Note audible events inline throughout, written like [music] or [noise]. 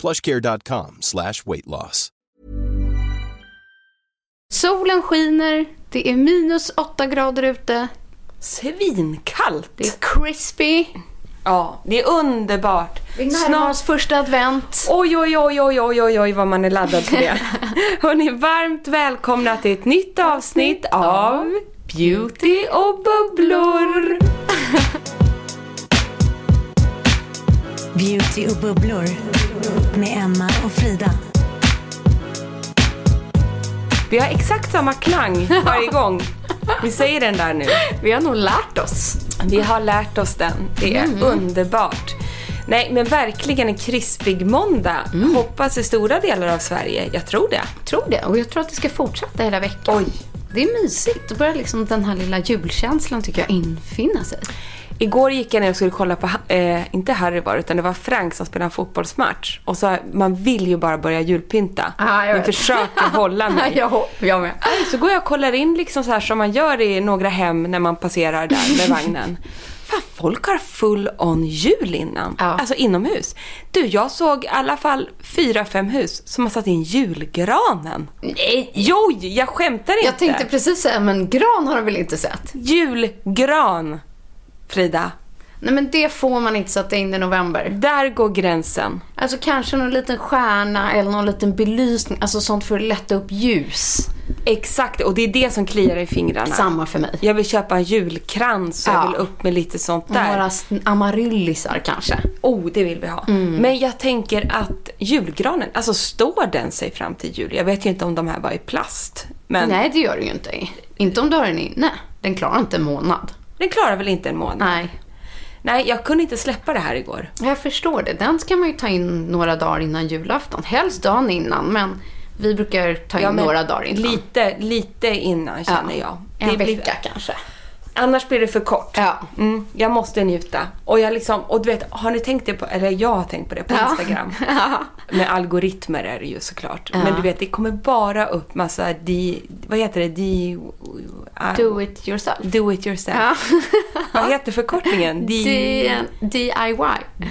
plushcare.com slash weight loss. Solen skiner, det är minus åtta grader ute, Svinkallt! det är crispy. Ja, det är underbart. Vi oss första advent. Oj, oj, oj, oj, oj, oj, oj, vad man är laddad för det. [laughs] Hörni, varmt välkomna till ett nytt avsnitt av Beauty och bubblor. [laughs] Beauty och bubblor med Emma och Frida. Vi har exakt samma klang [laughs] varje gång. Vi säger den där nu. Vi har nog lärt oss. Vi har lärt oss den. Det är underbart. Nej, men verkligen en krispig måndag. Hoppas i stora delar av Sverige. Jag tror det. Tror det. Och jag tror att det ska fortsätta hela veckan. Oj. Det är mysigt. Då börjar liksom den här lilla julkänslan tycker jag infinna sig. Igår gick jag ner och skulle kolla på, eh, inte Harry var utan det var Frank som spelade en fotbollsmatch. Och så, man vill ju bara börja julpynta. Ah, jag men försöker hålla [laughs] mig. jag, jag med. Så går jag och kollar in liksom så här som man gör i några hem när man passerar där med vagnen. Fan, folk har full on jul innan. Ja. Alltså inomhus. Du, jag såg i alla fall fyra, fem hus som har satt in julgranen. Nej. Jo, jag skämtar inte. Jag tänkte precis säga, men gran har du väl inte sett? Julgran, Frida. Nej, men det får man inte sätta in i november. Där går gränsen. Alltså kanske någon liten stjärna eller någon liten belysning. Alltså sånt för att lätta upp ljus. Exakt, och det är det som kliar i fingrarna. Samma för mig. Jag vill köpa en julkrans och jag Ja. vill upp med lite sånt där. Några amaryllisar kanske. Oh, det vill vi ha. Mm. Men jag tänker att julgranen, alltså står den sig fram till jul? Jag vet ju inte om de här var i plast. Men Nej, det gör du ju inte. Inte om du har den inne. Den klarar inte en månad. Den klarar väl inte en månad? Nej. Nej, jag kunde inte släppa det här igår. Jag förstår det. Den ska man ju ta in några dagar innan julafton. Helst dagen innan, men vi brukar ta in Ja, några dagar innan. Lite, lite innan känner jag. En Det blir- vecka kanske. Annars blir det för kort. Ja. Mm, jag måste njuta. Och jag liksom, och du vet, har ni tänkt det på, eller jag har tänkt på det på Ja. Instagram. [laughs] Ja. Med algoritmer är det ju såklart. Ja. Men du vet, det kommer bara upp massa di, vad heter det, di, Do it yourself. do it yourself. [laughs] Vad heter förkortningen? Di, D- DIY.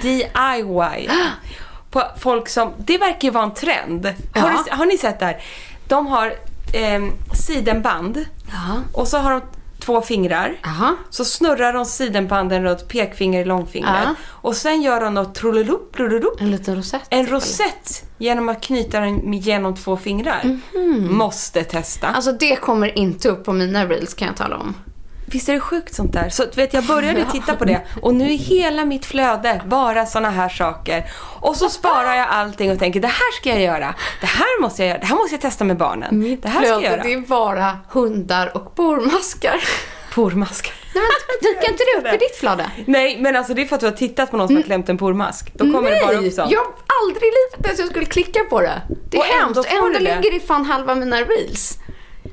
DIY. [gasps] På folk som, det verkar ju vara en trend. Har, du, har ni sett det här? De har eh, sidenband Ja. och så har de två fingrar. Aha. Så snurrar de sidenbanden runt pekfinger och långfingret. Ja. Och sen gör de något trollelup, trollelup. En liten rosett. En rosett genom att knyta den genom två fingrar. Måste testa. Alltså det kommer inte upp på mina reels kan jag tala om. Visst är det sjukt sånt där? Så vet, jag började titta på det och nu är hela mitt flöde bara såna här saker. Och så sparar jag allting och tänker det här ska jag göra. Det här måste jag göra. Det här måste jag testa med barnen. det här ska jag göra. det är bara hundar och pormaskar. Pormaskar. Nej, men dyker inte det upp i ditt flöde? Nej, men alltså det är för att du har tittat på någon som har klämt en pormask. Då kommer det bara upp sånt. jag har aldrig i livet ens jag skulle klicka på det. Det är Och ändå hemskt. Ändå det. ligger i fan halva mina reels.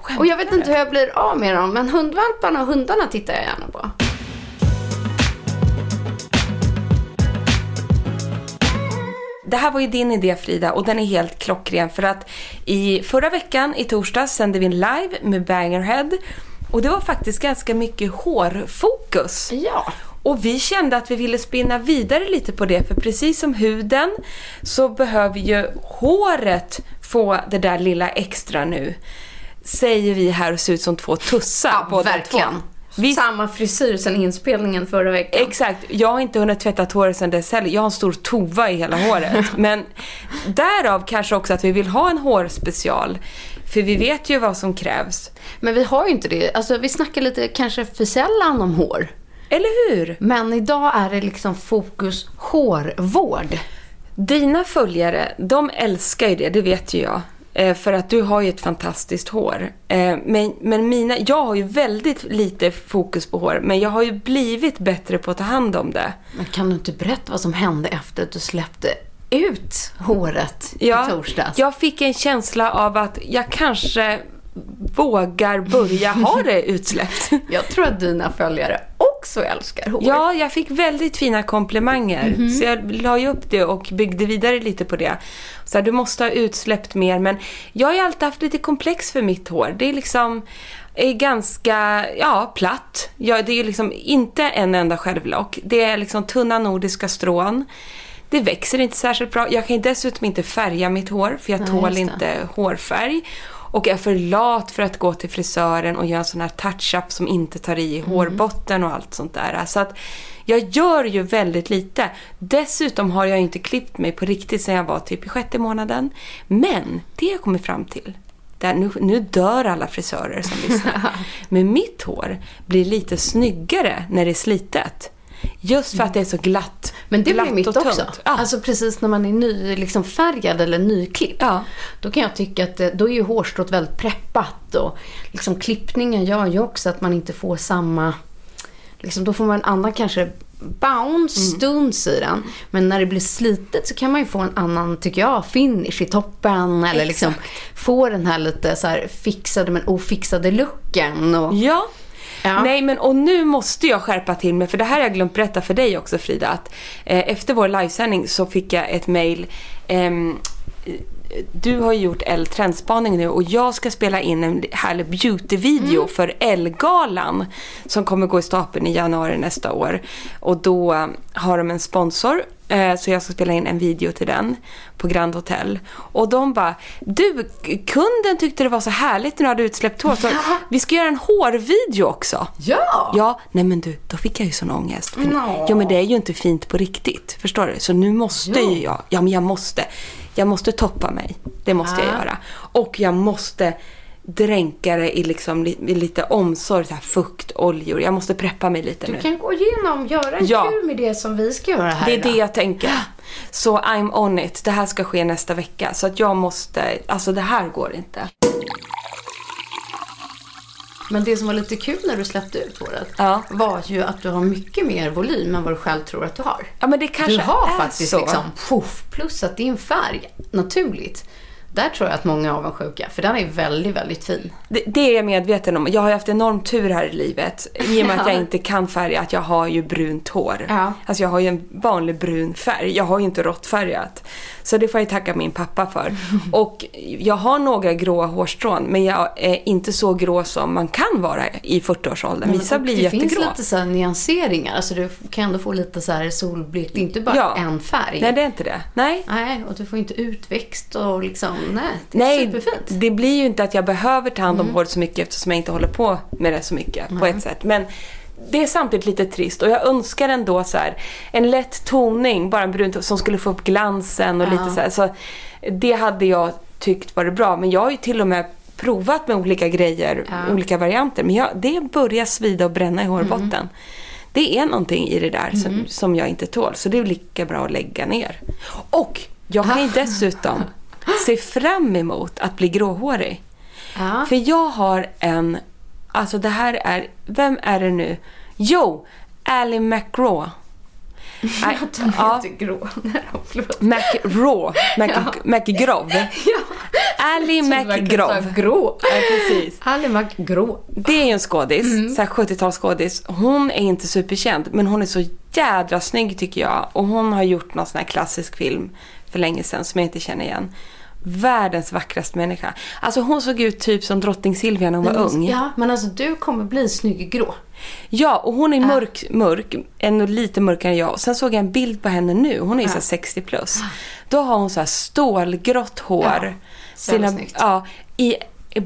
Skämtar Och jag vet inte hur jag blir av med dem, men hundvalparna och hundarna tittar jag gärna på. det här var ju din idé Frida och den är helt klockren för att i förra veckan, i torsdags, sände vi en live med Bangerhead och det var faktiskt ganska mycket hårfokus. Ja. Och vi kände att vi ville spinna vidare lite på det för precis som huden så behöver ju håret få det där lilla extra nu. Säger vi här och ser ut som två tussar Ja, båda verkligen. två. Visst, Samma frisyr sen inspelningen förra veckan. Exakt. Jag har inte hunnit tvätta håret sedan dess heller. Jag har en stor tova i hela håret. [laughs] Men därav kanske också att vi vill ha en hårspecial. För vi vet ju vad som krävs. Men vi har ju inte det. Alltså vi snackar lite kanske för sällan om hår. Eller hur? Men idag är det liksom fokus hårvård. Dina följare, de älskar ju det, det vet ju jag. Eh, För att du har ju ett fantastiskt hår. Eh, Men, men mina, jag har ju väldigt lite fokus på hår. Men jag har ju blivit bättre på att ta hand om det. Men kan du inte berätta vad som hände efter att du släppte ut håret i torsdags? jag fick en känsla av att jag kanske vågar börja ha det utsläppt. [laughs] Jag tror att dina följare också älskar hår. Ja, jag fick väldigt fina komplimanger. Så jag la ju upp det och byggde vidare lite på det. Så här, du måste ha utsläppt mer. Men jag har ju alltid haft lite komplex för mitt hår. Det är liksom är ganska, ja, platt. Ja, det är ju liksom inte en enda självlock. Det är liksom tunna nordiska strån. Det växer inte särskilt bra. Jag kan dessutom inte färga mitt hår för jag Nej, tål inte hårfärg. Och är för lat för att gå till frisören och göra en sån här touch-up som inte tar i Mm. hårbotten och allt sånt där. Så att jag gör ju väldigt lite. Dessutom har jag inte klippt mig på riktigt sedan jag var typ i sjätte månaden. Men det jag kommer fram till, där nu, nu dör alla frisörer som lyssnar. [laughs] Men mitt hår blir lite snyggare när det är slitet. Just för att det är så glatt. Men det glatt blir mitt också. Ja. Alltså precis när man är ny, liksom färgad eller nyklippt. Ja. Då kan jag tycka att eh, då är ju hårstrået väldigt preppat och liksom klippningen gör ju också att man inte får samma, liksom då får man en annan kanske bounce, Mm. stuns i den. Men när det blir slitet så kan man ju få en annan, tycker jag, finish i toppen. Eller liksom få den här lite så här fixade men ofixade looken. Och, Ja. Ja. Nej, men och nu måste jag skärpa till mig, för det här har jag glömt berätta för dig också Frida. Att, eh, efter vår livesändning så fick jag ett mail. ehm, du har ju gjort L trendspaning nu och jag ska spela in en härlig beautyvideo Mm. för L-galan som kommer gå i stapeln i januari nästa år. Och då eh, har de en sponsor eh, så jag ska spela in en video till den på Grand Hotel. Och de bara, du kunden tyckte det var så härligt när du hade utsläppt hår [laughs] så vi ska göra en hårvideo också. Ja! Ja, nej men du, då fick jag ju sån ångest. Nå. Ja men det är ju inte fint på riktigt, förstår du? Så nu måste Ja. ju jag, ja men jag måste, jag måste toppa mig. Det måste jag Ja. göra. Och jag måste dränka det i, liksom, li- i lite omsorg, så här fukt, oljor. Jag måste preppa mig lite Du nu. kan gå igenom, göra en Ja. tur med det som vi ska göra här Det är idag. det jag tänker. Så I'm on it. Det här ska ske nästa vecka. Så att jag måste, alltså det här går inte. Men det som var lite kul när du släppte ut håret Ja. var ju att du har mycket mer volym än vad du själv tror att du har. Ja men det kanske du har är faktiskt så. liksom puff, plus att din färg naturligt. Där tror jag att många är avundsjuka, för den är väldigt, väldigt fin. Det, det är jag medveten om. Jag har ju haft enorm tur här i livet. I och med att [laughs] Ja. jag inte kan färga, att jag har ju brunt hår. Ja. Alltså jag har ju en vanlig brun färg. Jag har ju inte råttfärgat. Så det får jag tacka min pappa för. [laughs] Och jag har några gråa hårstrån, men jag är inte så grå som man kan vara i 40-årsåldern. Vissa blir det jättegrå. finns lite så här nyanseringar, alltså du kan ändå få lite så här solblekt, det är inte bara Ja. en färg. Nej, det är inte det. Nej. Nej, och du får inte utväxt och liksom, nej, det är Nej, superfint. Mm. det blir ju inte att jag behöver ta hand om håret så mycket eftersom jag inte håller på med det så mycket på ett sätt. Men det är samtidigt lite trist och jag önskar ändå så här en lätt toning, bara en brun som skulle få upp glansen och Ja. lite så här. Så det hade jag tyckt var bra. Men jag har ju till och med provat med olika grejer, Ja. olika varianter. Men jag, det börjar svida och bränna i hårbotten. Mm. Det är någonting i det där som, som jag inte tål. Så det är lika bra att lägga ner. Och jag kan ju dessutom [laughs] se fram emot att bli gråhårig. Ja. För jag har en, alltså det här är, vem är det nu? Jo, Ally McRaw. Nej, Den ja, heter grå. Förlåt. Mac, Ja. Ja. Grå. Ja, precis. Ally McGrå. Det är ju en skådis, Mm. så här 70-talsskådis. Hon är inte superkänd, men hon är så jädra snygg tycker jag. Och hon har gjort någon sån här klassisk film för länge sedan som jag inte känner igen. Världens vackraste människa. Alltså hon såg ut typ som drottning Silvia när hon var ung. Ja, men alltså du kommer bli snygg grå. Ja, och hon är mörk, mörk, ändå lite mörkare än jag. Sen såg jag en bild på henne nu, hon är ju här 60 plus. Då har hon så här stålgrått hår. Ja, Sina, snyggt. ja, i,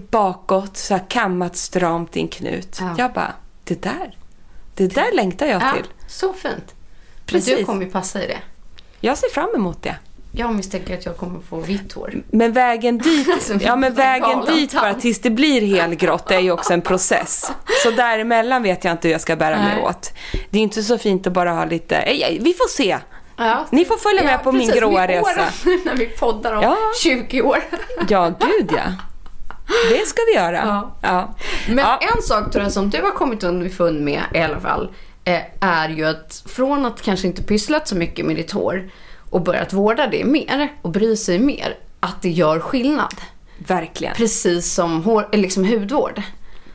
bakåt, så här kammat stramt i en knut. Ja. Jag bara, det där, det där längtar jag Ja, till. så fint. Precis. Men du kommer ju passa i det. Jag ser fram emot det. Jag misstänker att jag kommer få vitt hår. Men vägen [laughs] dit, Alltså, ja, men vägen dit bara tills det blir helgrått är ju också en process. Så däremellan vet jag inte hur jag ska bära mig Nej. åt. Det är inte så fint att bara ha lite, eh, vi får se. Ja. Ni får följa med på min precis, gråa med resa. [laughs] när vi poddar om Ja. 20 år. Ja, gud ja. Det ska vi göra. Ja. Ja. Men Ja. en sak tror jag som du har kommit underfund med i alla fall eh, är ju att från att kanske inte pysslat så mycket med ditt hår och börjat vårda det mer och bry sig mer, att det gör skillnad. Verkligen. Precis som hår, eh, liksom hudvård.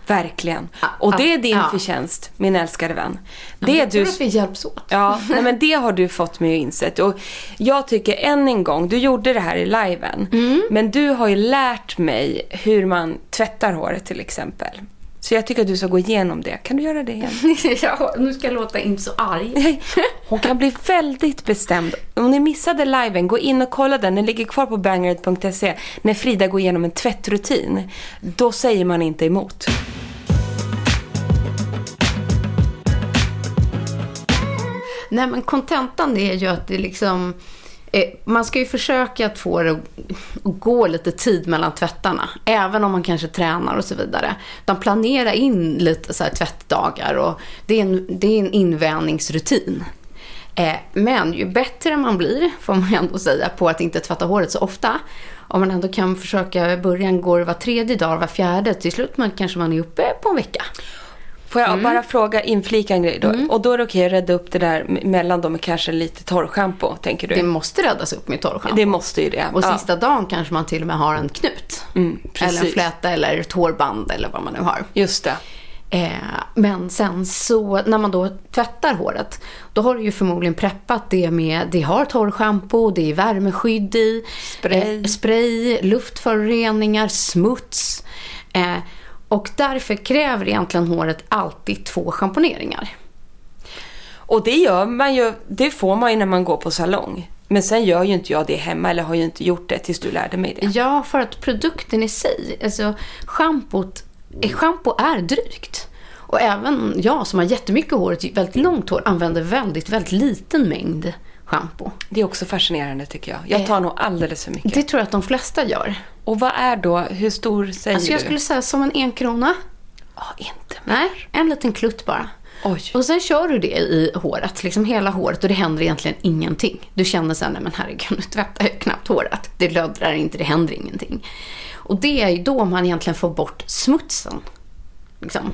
Verkligen. Och det är din Ja. förtjänst, min älskade vän. Det jag tror du att vi hjälps åt. Ja, [laughs] nej, men det har du fått mig att inse. Och jag tycker än en gång, du gjorde det här i liven, Mm. men du har ju lärt mig hur man tvättar håret till exempel. Så jag tycker att du ska gå igenom det. Kan du göra det igen? [laughs] ja, nu ska jag låta inte så arg. [laughs] Hon kan bli väldigt bestämd. Om ni missade liven, gå in och kolla den. Den ligger kvar på bangeret.se. När Frida går igenom en tvättrutin. Då säger man inte emot. Nej men kontentan är ju att det liksom Eh, man ska ju försöka att få det att gå lite tid mellan tvättarna. Även om man kanske tränar och så vidare. Utan planera in lite så här tvättdagar och det är en, det är en invävningsrutin. Eh, men ju bättre man blir, får man ändå säga, på att inte tvätta håret så ofta. Om man ändå kan försöka, i början går det var tredje dag, var fjärde, till slut man, kanske man är uppe på en vecka. Får jag Mm. bara fråga, inflika en grej då? Och då är det okej att rädda upp det där mellan dem med kanske lite torrschampo, tänker du? Det måste räddas upp med torrschampo. Det måste ju det. Och Ja. sista dagen kanske man till och med har en knut. Mm, eller en fläta eller ett hårband eller vad man nu har. Just det. Eh, men sen så när man då tvättar håret, då har du ju förmodligen preppat det med, det har torrschampo, det är värmeskydd i, Spray. eh, spray luftföroreningar, smuts. Eh, och därför kräver egentligen håret alltid två schamponeringar. Och det gör man ju, det får man ju när man går på salong. Men sen gör ju inte jag det hemma, eller har ju inte gjort det tills du lärde mig det. Ja, för att produkten i sig, alltså schampot, schampo är drygt. Och även jag som har jättemycket hår, väldigt långt hår, använder väldigt, väldigt liten mängd schampo. Det är också fascinerande tycker jag. Jag tar nog alldeles för mycket. Det tror jag att de flesta gör. Och vad är då, hur stor säger Alltså jag du? skulle säga som en enkrona. Ja, inte. Nej, en liten klutt bara. Oj. Och sen kör du det i håret, liksom hela håret och det händer egentligen ingenting. Du känner sen, nej men herregud, nu tvättar jag knappt håret. Det löddrar inte, det händer ingenting. Och det är ju då man egentligen får bort smutsen. Liksom.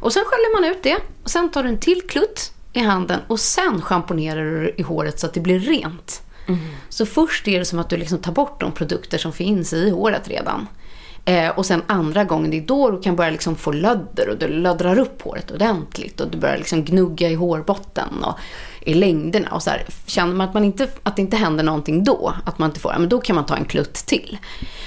Och sen sköljer man ut det och sen tar du en till klutt i handen och sen schamponerar du i håret så att det blir rent. Så först är det som att du liksom tar bort de produkter som finns i håret redan. Eh, och sen andra gången, det är då du kan börja liksom få lödder och du löddrar upp håret ordentligt och du börjar liksom gnugga i hårbotten och i längderna. Och så här, känner man att, man inte, att det inte händer någonting då, att man inte får, ja, men då kan man ta en klutt till.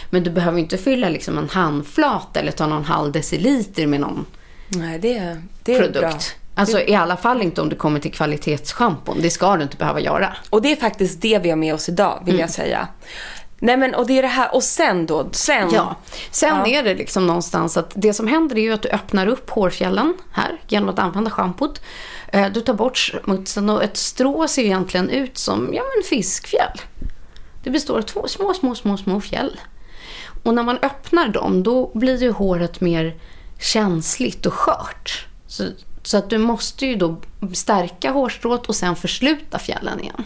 Men du behöver inte fylla liksom en handflata eller ta någon halv deciliter med någon Nej, det, det är produkt. bra. Alltså i alla fall inte om det kommer till kvalitetsschampon. Det ska du inte behöva göra. Och det är faktiskt det vi har med oss idag, vill Mm. jag säga. Nej men, och det är det här, och sen då, sen. Ja. Sen Ja. är det liksom någonstans att det som händer är ju att du öppnar upp hårfjällen här genom att använda schampot. Eh, Du tar bort smutsen och ett strå ser egentligen ut som ja, men fiskfjäll. Det består av två små, små, små, små fjäll. Och när man öppnar dem då blir ju håret mer känsligt och skört. Så, så att du måste ju då stärka hårstrået och sen försluta fjällen igen.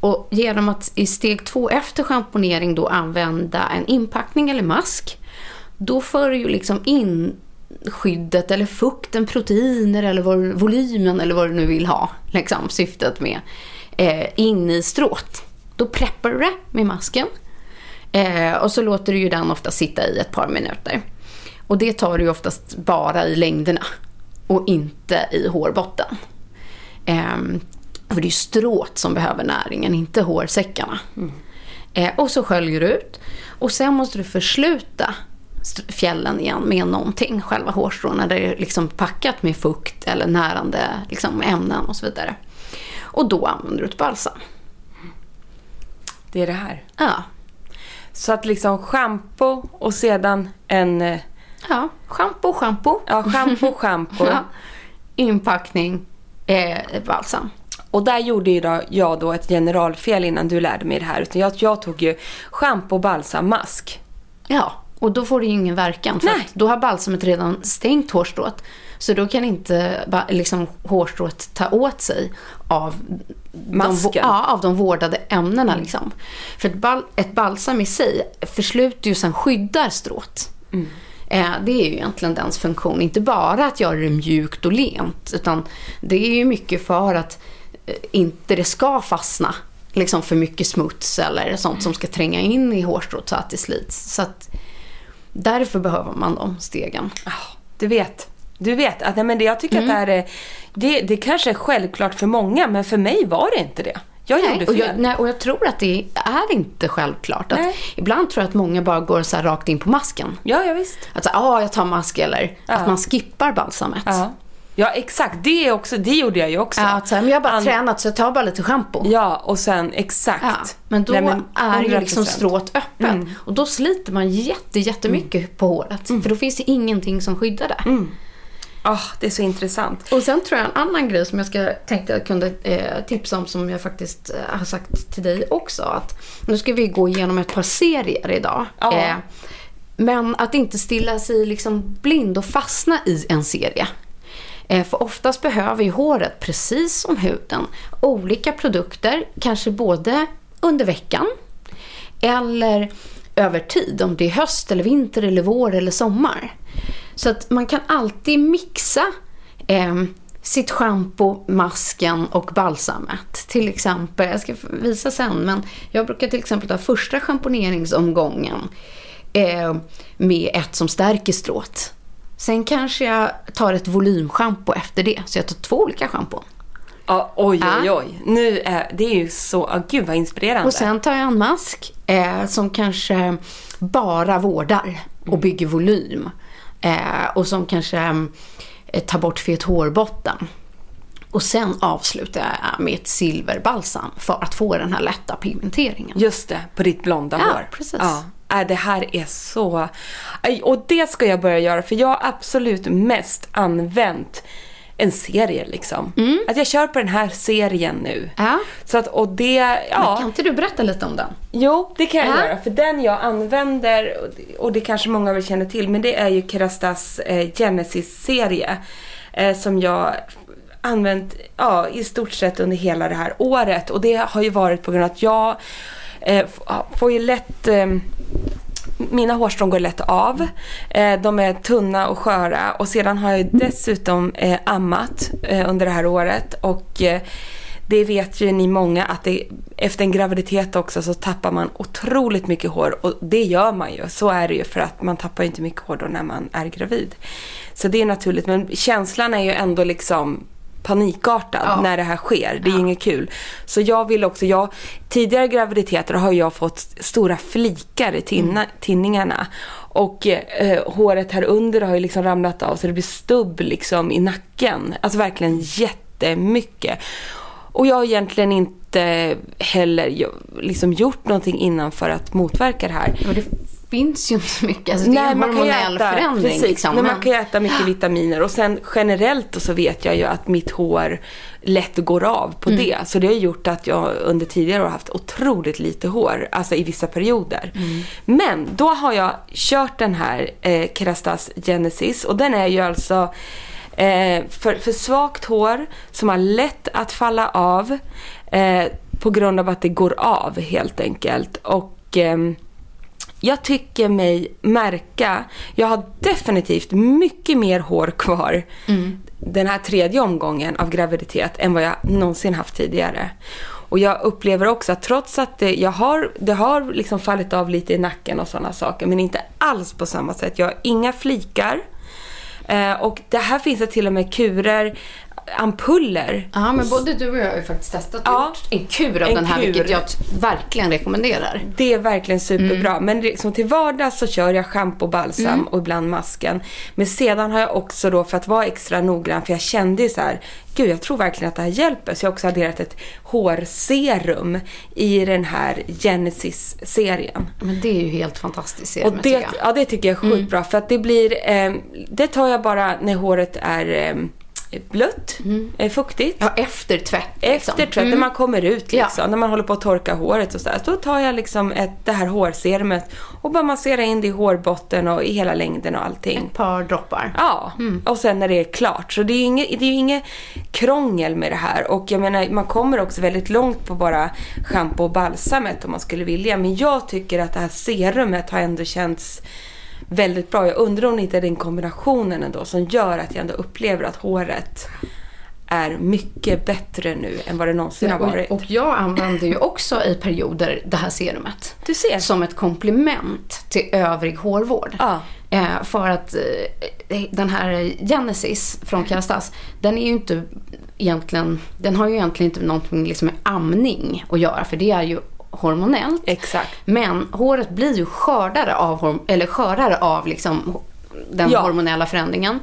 Och genom att i steg två efter schamponering då använda en inpackning eller mask, då för du ju liksom in skyddet eller fukten, proteiner eller vad, volymen eller vad du nu vill ha, liksom syftet med, eh, in i strået. Då preppar du det med masken. Eh, och så låter du ju den ofta sitta i ett par minuter. Och det tar du ju oftast bara i längderna och inte i hårbotten. Eh, för det är ju stråt som behöver näringen, inte hårsäckarna. Eh, och så sköljer du ut. Och sen måste du försluta fjällen igen med någonting, själva hårstråna. Där det är liksom packat med fukt eller närande liksom, ämnen och så vidare. Och då använder du ett balsam. Det är det här. Ja, Så att liksom schampo och sedan en... ja. shampoo, shampoo. Ja, schampo, schampo. [laughs] Ja. Inpackning, eh, balsam. Och där gjorde ju då, jag då ett generalfel innan du lärde mig det här. Utan jag, jag tog ju schampo, balsam, mask. Ja, och då får det ju ingen verkan. För Nej. då har balsamet redan stängt hårstrået. Så då kan inte liksom, hårstrået ta åt sig av de, Masken. ja, av de vårdade ämnena. Liksom. För ett, bal, ett balsam i sig försluter ju sen skyddar strået. Eh, det är ju egentligen dens funktion. Inte bara att göra det mjukt och lent. Utan det är ju mycket för att eh, inte det ska fastna liksom för mycket smuts eller sånt som ska tränga in i hårstrået så att det slits. Så att därför behöver man de stegen. Ah, Du vet. Du vet. Att, nej, men det, jag tycker att det här är... Det, det kanske är självklart för många, men för mig var det inte det. Jag gjorde Nej, fel. och, jag, nej, och jag tror att det är inte självklart. Att Nej. ibland tror jag att många bara går så här rakt in på masken. Ja, ja visst. Att säga, ah, jag tar mask eller Ja. att man skippar balsamet. Ja. ja, exakt. Det, också, det gjorde jag ju också. Ja, att säga, men jag har bara An- tränat så jag tar bara lite schampo. Ja, och sen exakt. Ja, men då Nej, men är ju liksom 100%. strået öppet. Och då sliter man jätte, jättemycket på håret. För då finns det ingenting som skyddar det. Ah, det är så intressant. Och sen tror jag en annan grej som jag ska, tänkte jag kunde eh, tipsa om som jag faktiskt eh, har sagt till dig också. Att nu ska vi gå igenom ett par serier idag. Ja. Eh, men att inte stilla sig liksom blind och fastna i en serie. Eh, för oftast behöver ju håret, precis som huden, olika produkter. Kanske både under veckan eller över tid. Om det är höst eller vinter eller vår eller sommar. Så att man kan alltid mixa eh, sitt schampo, masken och balsamet. Till exempel, jag ska visa sen, men jag brukar till exempel ta första schamponeringsomgången eh, med ett som stärker strået. Sen kanske jag tar ett volymschampo efter det, så jag tar två olika schampon. Ja, oj, oj, oj. Nu är, det är ju så... Ah, gud, vad inspirerande. Och sen tar jag en mask eh, som kanske bara vårdar och bygger volym. Eh, och som kanske eh, tar bort fet hårbotten. Och sen avslutar jag med ett silverbalsam för att få den här lätta pigmenteringen. Just det, på ditt blonda Ja, hår. precis. Ja, äh, det här är så... Och det ska jag börja göra för jag har absolut mest använt en serie liksom. Att jag kör på den här serien nu. Mm. Ja. Så att, och det, Men ja. Kan inte du berätta lite om den? Jo, det kan jag Ja. göra. För den jag använder, och det- kanske många väl känner till, men det är ju Kerastas eh, Genesis-serie. Eh, som jag använt ja, i stort sett under hela det här året. Och det har ju varit på grund av att jag eh, får ju lätt... Eh, mina hårstrån går lätt av. Eh, de är tunna och sköra. Och sedan har jag dessutom eh, ammat eh, under det här året. Och det vet ju ni många att det, efter en graviditet också så tappar man otroligt mycket hår. Och det gör man ju. Så är det ju för att man tappar ju inte mycket hår då när man är gravid. Så det är naturligt. Men känslan är ju ändå liksom panikartad Ja. när det här sker. Det är ju inget kul. Så jag vill också, jag, tidigare graviditeter har jag fått stora flikar i tinna, tinningarna. Och eh, håret här under har ju liksom ramlat av så det blir stubb liksom i nacken. Alltså verkligen jättemycket. Och jag har egentligen inte heller liksom gjort någonting innan för att motverka det här. Finns ju inte så mycket. Alltså, det är en kan hormonell äta, förändring. precis, liksom. men Men- man kan ju äta mycket vitaminer och sen generellt så vet jag ju att mitt hår lätt går av på Mm. det. Så det har gjort att jag under tidigare år haft otroligt lite hår, alltså i vissa perioder. Mm. Men då har jag kört den här eh, Kerastas Genesis och den är ju alltså eh, för, för svagt hår som har lätt att falla av eh, på grund av att det går av helt enkelt. Och ehm, jag tycker mig märka, jag har definitivt mycket mer hår kvar den här tredje omgången av graviditet än vad jag någonsin haft tidigare. Och jag upplever också att trots att det, jag har, det har liksom fallit av lite i nacken och sådana saker, men inte alls på samma sätt. Jag har inga flikar. Eh, och det här finns det till och med kurer, ampuller. Ja, men både du och jag har ju faktiskt testat Ja. en kur av En den här, kur. vilket jag verkligen rekommenderar. Det är verkligen superbra. Men liksom till vardags så kör jag schampo, balsam och ibland masken. Men sedan har jag också då, för att vara extra noggrann, för jag kände ju så här, gud jag tror verkligen att det här hjälper. Så jag har också adderat ett hårserum i den här Genesis-serien. Men det är ju helt fantastiskt Och serum, det, tycker jag. ja, det tycker jag är sjukt bra. För att det blir, eh, det tar jag bara när håret är eh, blött, eh, fuktigt. Ja, efter tvätt. liksom. Efter tvätt, när man kommer ut Ja. liksom, när man håller på att torka håret och sådär. Då tar jag liksom ett, det här hårserumet och bara masserar in det i hårbotten och i hela längden och allting. Ett par droppar. Ja, och sen när det är klart. Så det är ju inget, det är ju inget krångel med det här. Och jag menar, man kommer också väldigt långt på bara schampo och balsamet om man skulle vilja. Men jag tycker att det här serumet har ändå känts väldigt bra. Jag undrar om det inte är den kombinationen ändå som gör att jag ändå upplever att håret är mycket bättre nu än vad det någonsin har varit. Och, och jag använder ju också i perioder det här serumet. Du ser. Som ett komplement till övrig hårvård. Ja. Eh, för att eh, den här Genesis från Kerastas, den är ju inte egentligen, den har ju egentligen inte någonting liksom med amning att göra, för det är ju hormonellt. Exakt. Men håret blir ju skördare av, eller skörare av liksom den Ja. hormonella förändringen.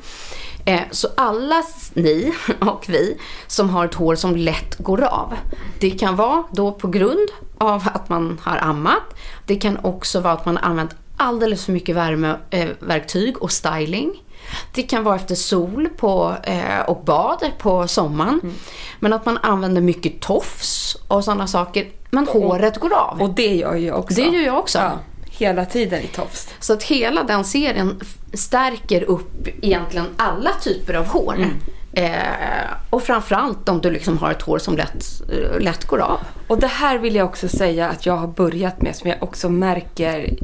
Eh, så alla ni [laughs] och vi som har ett hår som lätt går av. Det kan vara då på grund av att man har ammat. Det kan också vara att man har använt alldeles för mycket värmeverktyg eh, och styling. Det kan vara efter sol på, eh, och bad på sommaren. Men att man använder mycket tofs och sådana saker. Men håret går av. Och det gör jag också. Det gör jag också. Ja, hela tiden i tofs. Så att hela den serien stärker upp egentligen alla typer av hår. Mm. Eh, och framförallt om du liksom har ett hår som lätt, eh, lätt går av. Och det här vill jag också säga att jag har börjat med som jag också märker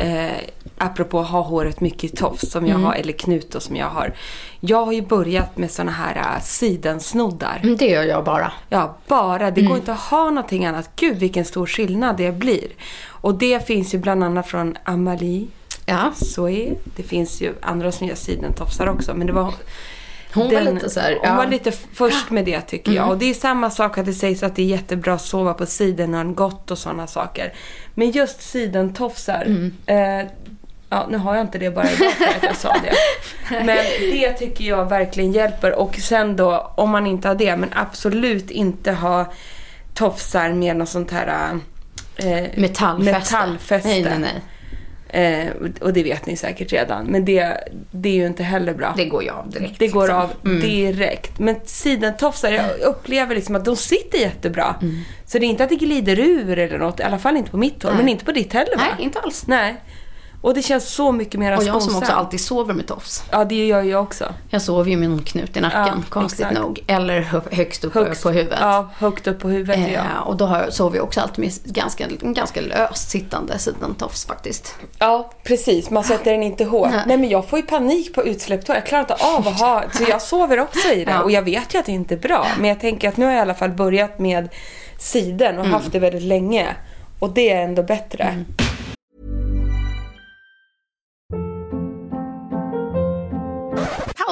eh, apropå att ha håret mycket i tofs som jag har, eller knut då, som jag har. Jag har ju börjat med såna här äh, sidensnoddar. Mm, Det gör jag bara. Ja, bara. Det går inte att ha någonting annat. Gud vilken stor skillnad det blir. Och det finns ju bland annat från Amalie Ja. Zoe. Det finns ju andra som gör sidentofsar också. Men det var Hon var lite så här, Hon ja. Mm. var lite först med det tycker jag. Och det är samma sak att det sägs att det är jättebra att sova på sidan gott och sådana saker. Men just sidentofsar. Mm. Eh, ja, nu har jag inte det bara idag för att jag sa det. [laughs] Men det tycker jag verkligen hjälper. Och sen då, om man inte har det, men absolut inte ha tofsar med något sånt här eh, Metallfäste. metallfäste. Nej, nej, nej. Eh, och det vet ni säkert redan. Men det, det är ju inte heller bra. Det går ju av direkt. Det går liksom. av direkt. Men sidentofsar, jag upplever liksom att de sitter jättebra. Så det är inte att det glider ur eller något. I alla fall inte på mitt hår. Men inte på ditt heller va? Nej, inte alls. Nej. Och det känns så mycket mer Och jag som också alltid sover med tofs. Ja, det gör jag också. Jag sover ju med någon knut i nacken, Ja, konstigt exakt. nog. Eller hö- högst upp på huvudet. Ja, högt upp på huvudet ja. Eh, och då har sover jag också alltid med ganska, ganska löst sittande sidentofs faktiskt. Ja, precis. Man sätter den inte hårt. Nej. men jag får ju panik på utsläppt hår. Jag klarar inte av att ha... Så jag sover också i det. Ja. Och jag vet ju att det inte är bra. Men jag tänker att nu har jag i alla fall börjat med siden och haft det väldigt länge. Och det är ändå bättre.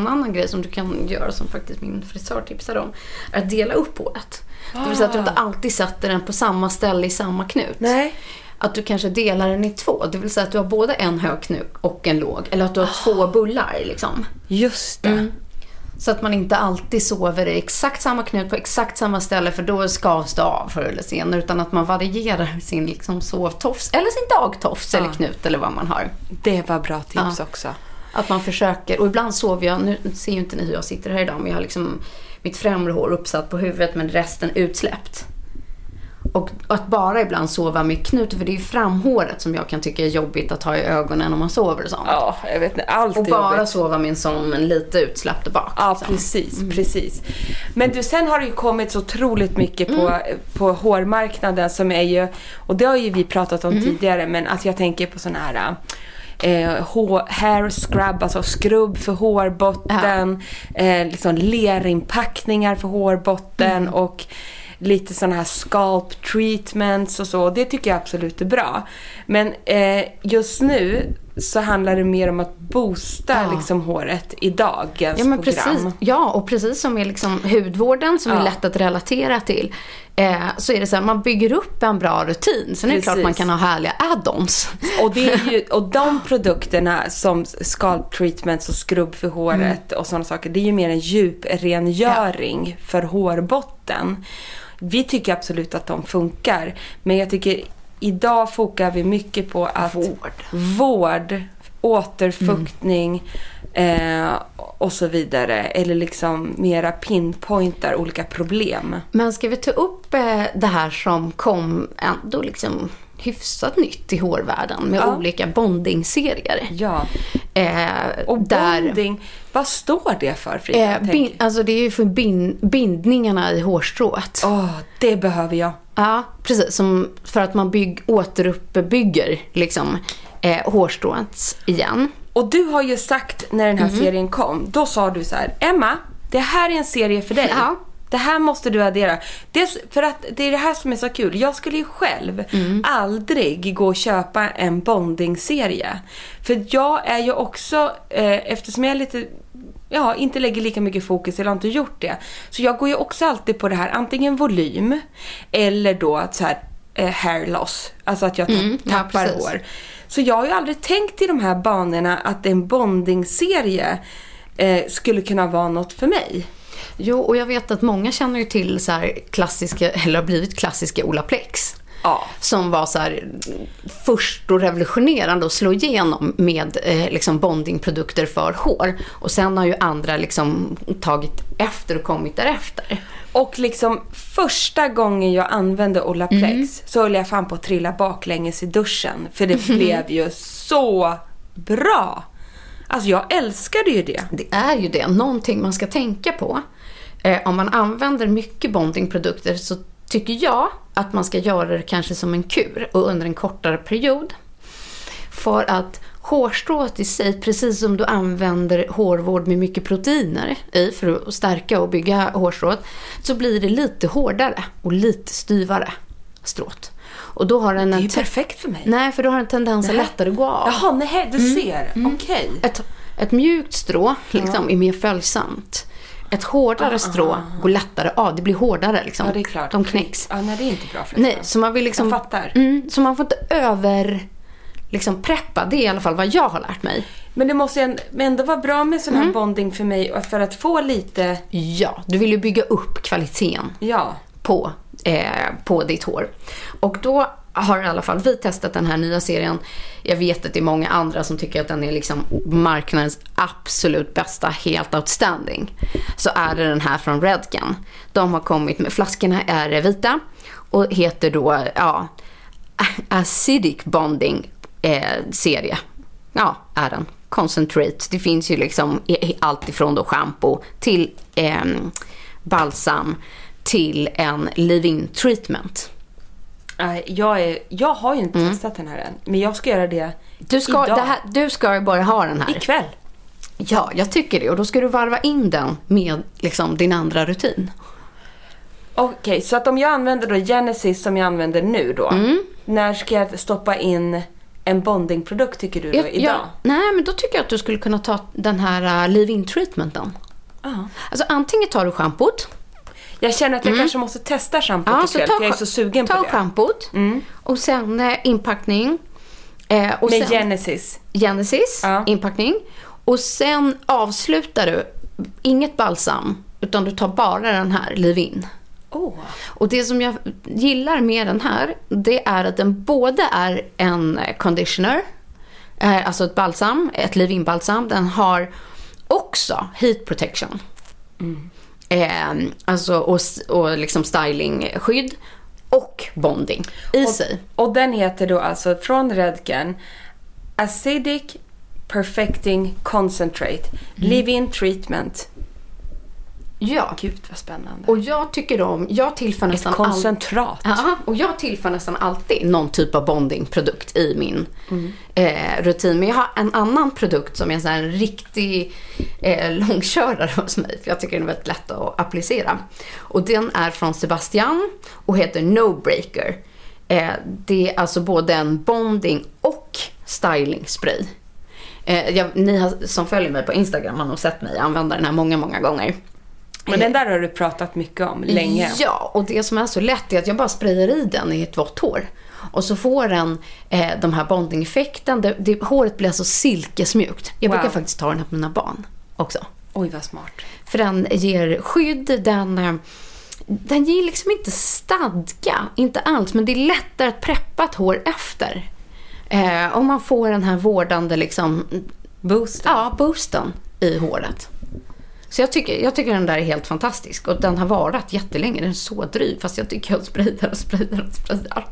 En annan grej som du kan göra som faktiskt min frisör tipsade om är att dela upp håret. Det vill säga att du inte alltid sätter den på samma ställe i samma knut. Nej. Att du kanske delar den i två. Det vill säga att du har både en hög knut och en låg. Eller att du har två bullar liksom. Just det. Mm. Så att man inte alltid sover i exakt samma knut på exakt samma ställe för då skavs det av förr eller senare. Utan att man varierar sin liksom sovtofs eller sin dagtofs eller knut eller vad man har. Det var bra tips också. Att man försöker, och ibland sover jag, nu ser ju inte ni hur jag sitter här idag, men jag har liksom mitt främre hår uppsatt på huvudet men resten utsläppt. Och att bara ibland sova med knut, för det är ju framhåret som jag kan tycka är jobbigt att ha i ögonen om man sover och sånt. Ja, jag vet inte. Allt och bara jobbigt. sova med en sån men lite utsläppt där bak. Ja, liksom. precis, precis. Men du, sen har det ju kommit så otroligt mycket på, på hårmarknaden som är ju, och det har ju vi pratat om tidigare, men alltså jag tänker på sådana här eh, hair scrub, alltså skrubb för hårbotten, eh, liksom lerinpackningar för hårbotten och lite sådana här scalp treatments och så. Det tycker jag absolut är bra. Men eh, just nu så handlar det mer om att boosta Ja. liksom håret i dagens Ja, men program. precis. Ja, och precis som med liksom hudvården som är Ja. lätt att relatera till. Eh, så är det så här, man bygger upp en bra rutin. Sen är det klart Precis. man kan ha härliga add-ons. [laughs] Och, det är ju, och [laughs] de produkterna som scalp treatments och skrubb för håret och sådana saker, det är ju mer en djuprengöring för hårbotten. Vi tycker absolut att de funkar, men jag tycker idag fokar vi mycket på att Vård. vård återfuktning eh, och så vidare. Eller liksom mera pinpointar olika problem. Men ska vi ta upp eh, det här som kom ändå liksom hyfsat nytt i hårvärlden med Ja. olika bonding-serier. Ja. Eh, Och där, bonding, vad står det för Frida? eh, bin, alltså det är ju för bin, bindningarna i hårstrået. Åh, det behöver jag. Ja, precis. Som för att man bygg, återuppbygger liksom, eh, hårstrået igen. Och du har ju sagt när den här Mhm. serien kom, då sa du så här, Emma, det här är en serie för dig. Ja. Det här måste du addera. Dels för att det är det här som är så kul. Jag skulle ju själv Mm. aldrig gå och köpa en bonding-serie. För jag är ju också, eh, eftersom jag är lite ja, inte lägger lika mycket fokus, eller har inte gjort det. Så jag går ju också alltid på det här, antingen volym eller då att så här, eh, hair loss. Alltså att jag tapp, Mm, ja, tappar precis. hår. Så jag har ju aldrig tänkt i de här banorna att en bonding-serie eh, skulle kunna vara något för mig. Jo, och jag vet att många känner ju till så klassiska, eller har blivit klassiska Olaplex. Ja. Som var så här först och revolutionerande att slå igenom med eh, liksom bondingprodukter för hår. Och sen har ju andra liksom tagit efter och kommit därefter. Och liksom första gången jag använde Olaplex Mm. så höll jag fan på att trilla baklänges i duschen. För det [laughs] blev ju så bra. Alltså jag älskade ju det. Det är ju det, någonting man ska tänka på. Eh, om man använder mycket bondingprodukter så tycker jag att man ska göra det kanske som en kur och under en kortare period. För att hårstrået i sig, precis som du använder hårvård med mycket proteiner i för att stärka och bygga hårstrået, så blir det lite hårdare och lite styvare strået. Och då har den Det är ju perfekt för mig. Nej, för då har den tendens att lättare gå av. Jaha, nej, du ser. Okej. Ett, ett mjukt strå liksom, är mer följsamt. Ett hårdare strå går lättare av. Det blir hårdare liksom. Ja, det är klart. De knäcks. Ja, nej, det är inte bra för Nej, så man vill liksom... Jag fattar. Mm, så man får inte över... Liksom preppa. Det är i alla fall vad jag har lärt mig. Men det måste ändå- vara bra med sån här Mm. bonding för mig för att få lite, Ja, du vill ju bygga upp kvaliteten ja. på, eh, på ditt hår. Och då har i alla fall vi testat den här nya serien. Jag vet att det är många andra som tycker att den är liksom marknadens absolut bästa, helt outstanding. Så är det den här från Redken. De har kommit med, flaskorna är vita och heter då, ja, Acidic Bonding eh, serie. Ja, är den. concentrate. Det finns ju liksom allt ifrån då shampoo till eh, balsam till en leave-in treatment. Nej, jag, är, jag har ju inte testat den här än. Men jag ska göra det Mm. Du ska, idag. det här, du ska bara ha den här. Ikväll. Ja, jag tycker det. Och då ska du varva in den med liksom, din andra rutin. Okej, så att om jag använder då Genesis som jag använder nu då. Mm. När ska jag stoppa in en bondingprodukt tycker du då, Ja, idag? ja, nej, men då tycker jag att du skulle kunna ta den här uh, leave-in treatmenten. Ja. Alltså antingen tar du schampot. Jag känner att jag kanske måste testa schampot Mm. Ja, ikväll ta, för jag är så sugen ta på det. schampot. Och sen eh, inpackning. Eh, och Med sen, Genesis. Genesis, Ja. inpackning. Och sen avslutar du, inget balsam, utan du tar bara den här leave-in. Åh. Och det som jag gillar med den här, det är att den både är en conditioner, eh, alltså ett balsam, ett leave-in balsam. Den har också heat protection. Eh, alltså och, och liksom stylingskydd och bonding i sig. Och den heter då alltså från Redken Acidic Perfecting Concentrate Mm. Live-In Treatment. Ja. Gud vad spännande. Och jag tycker om, jag tillför Ett nästan all- koncentrat. Ja, och jag tillför nästan alltid någon typ av bondingprodukt i min eh, rutin. Men jag har en annan produkt som är en sån här riktig eh, långkörare hos mig. För jag tycker den är väldigt lätt att applicera. Och den är från Sebastian och heter No Breaker. Eh, det är alltså både en bonding och styling spray. Eh, jag, ni har, som följer mig på Instagram har nog sett mig använda den här många, många gånger. Men den där har du pratat mycket om länge. Ja, och det som är så lätt är att jag bara sprayar i den i ett vått hår. Och så får den eh, de här bonding-effekten. Det, det, håret blir alltså silkesmjukt. Jag brukar Wow. faktiskt ta den här på mina barn också. Oj vad smart. För den ger skydd, den, eh, den ger liksom inte stadga, inte alls, men det är lättare att preppa ett hår efter. Eh, om man får den här vårdande liksom, Boost. ja, boosten i håret. Så jag tycker, jag tycker den där är helt fantastisk och den har varat jättelänge. Den är så dryg fast jag tycker jag sprayar och sprayar och sprayar.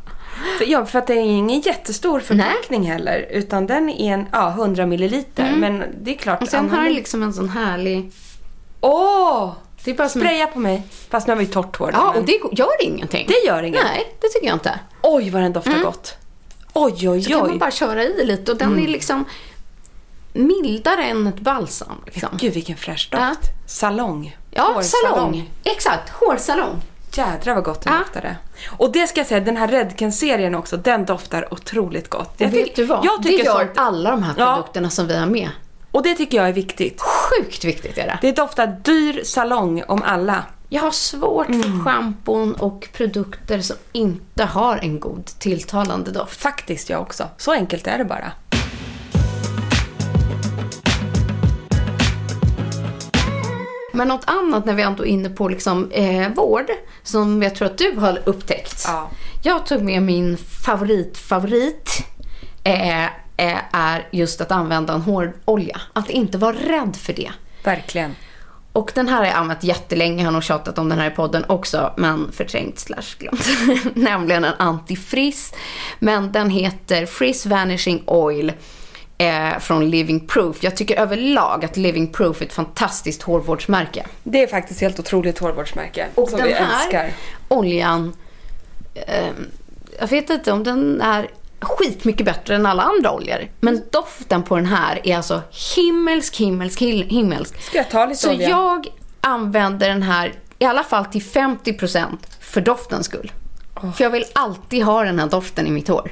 För, ja, för att det är ingen jättestor förpackning heller. Utan den är en ja, 100 milliliter. Men det är klart. Mm. Och sen har den liksom en sån härlig... Åh! Det är bara som en- Spraya på mig. Fast nu har vi torrt hår. Ja, men- och det gör ingenting. Det gör inget. Nej, det tycker jag inte. Oj vad den doftar gott. Oj oj Så kan man oj. bara köra i lite och den Mm. är liksom mildare än ett balsam. Liksom. Gud vilken fräsch doft. Ja. Salong. Ja, Hårsalong. salong. Exakt, hårsalong. Jädrar vad gott den Ja. doftade. Och det ska jag säga, den här Redken-serien också, den doftar otroligt gott. Jag vet du vad? Jag det tycker gör sånt, alla de här Ja. produkterna som vi har med. Och det tycker jag är viktigt. Sjukt viktigt är det. Det doftar dyr salong om alla. Jag har svårt Mm. för schampon och produkter som inte har en god tilltalande doft. Faktiskt jag också. Så enkelt är det bara. Men något annat när vi ändå är inne på liksom, eh, vård, som jag tror att du har upptäckt. Ja. Jag tog med min favorit, favorit, eh, eh, är just att använda en hårolja. Att inte vara rädd för det. Verkligen. Och den här har jag använt jättelänge, jag har nog tjatat om den här i podden också, men förträngt slash glömt. [laughs] Nämligen en antifrizz. Men den heter Frizz Vanishing Oil eh, från Living Proof. Jag tycker överlag att Living Proof är ett fantastiskt hårvårdsmärke. Det är faktiskt helt otroligt hårvårdsmärke. Och som den vi här älskar. oljan, eh, jag vet inte om den är skitmycket bättre än alla andra oljor. Men doften på den här är alltså himmelsk, himmelsk, him- himmelsk. Ska jag ta lite Så olja? jag använder den här i alla fall till 50% för doftens skull. För jag vill alltid ha den här doften i mitt hår.